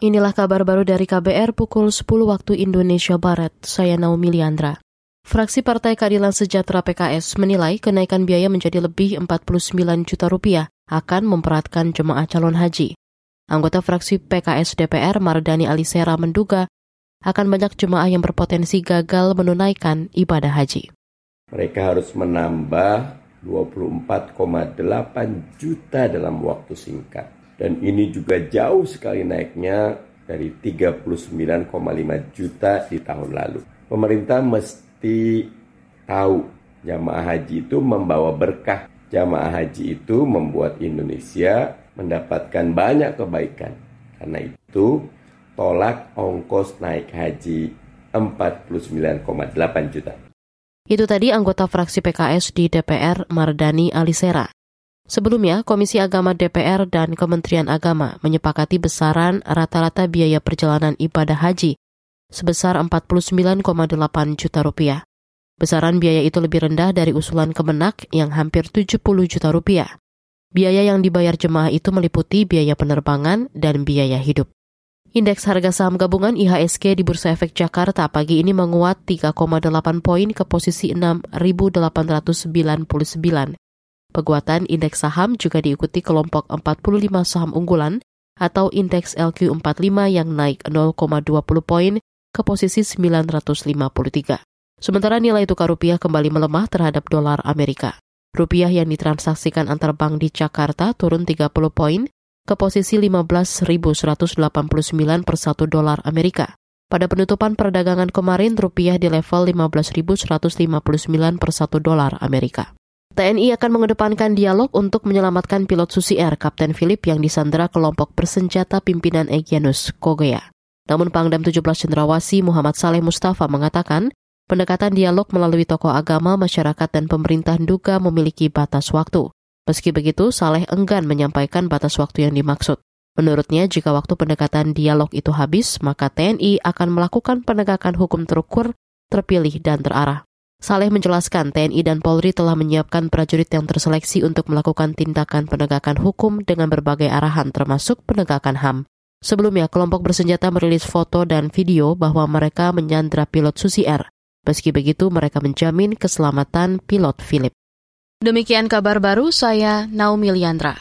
Inilah kabar baru dari KBR pukul 10 waktu Indonesia Barat. Saya Naomi Liandra. Fraksi Partai Keadilan Sejahtera PKS menilai kenaikan biaya menjadi lebih 49 juta rupiah akan memperatkan jemaah calon haji. Anggota fraksi PKS DPR Mardani Alisera menduga akan banyak jemaah yang berpotensi gagal menunaikan ibadah haji. Mereka harus menambah 24,8 juta dalam waktu singkat dan ini juga jauh sekali naiknya dari 39,5 juta di tahun lalu. Pemerintah mesti tahu jamaah haji itu membawa berkah. Jamaah haji itu membuat Indonesia mendapatkan banyak kebaikan. Karena itu, tolak ongkos naik haji 49,8 juta. Itu tadi anggota fraksi PKS di DPR Mardani Alisera. Sebelumnya, Komisi Agama DPR dan Kementerian Agama menyepakati besaran rata-rata biaya perjalanan ibadah haji sebesar 49,8 juta rupiah. Besaran biaya itu lebih rendah dari usulan Kemenak yang hampir 70 juta rupiah. Biaya yang dibayar jemaah itu meliputi biaya penerbangan dan biaya hidup. Indeks harga saham gabungan IHSG di Bursa Efek Jakarta pagi ini menguat 3,8 poin ke posisi 6.899. Peguatan indeks saham juga diikuti kelompok 45 saham unggulan atau indeks LQ45 yang naik 0,20 poin ke posisi 953. Sementara nilai tukar rupiah kembali melemah terhadap dolar Amerika. Rupiah yang ditransaksikan antar bank di Jakarta turun 30 poin ke posisi 15.189 per 1 dolar Amerika. Pada penutupan perdagangan kemarin, rupiah di level 15.159 per 1 dolar Amerika. TNI akan mengedepankan dialog untuk menyelamatkan pilot Susi Air Kapten Philip yang disandera kelompok bersenjata pimpinan Egyanus Kogea. Namun Pangdam 17 Cendrawasi Muhammad Saleh Mustafa mengatakan, pendekatan dialog melalui tokoh agama, masyarakat, dan pemerintah duga memiliki batas waktu. Meski begitu, Saleh enggan menyampaikan batas waktu yang dimaksud. Menurutnya, jika waktu pendekatan dialog itu habis, maka TNI akan melakukan penegakan hukum terukur, terpilih, dan terarah. Saleh menjelaskan TNI dan Polri telah menyiapkan prajurit yang terseleksi untuk melakukan tindakan penegakan hukum dengan berbagai arahan termasuk penegakan HAM. Sebelumnya, kelompok bersenjata merilis foto dan video bahwa mereka menyandra pilot Susi Air. Meski begitu, mereka menjamin keselamatan pilot Philip. Demikian kabar baru saya, Naomi Liandra.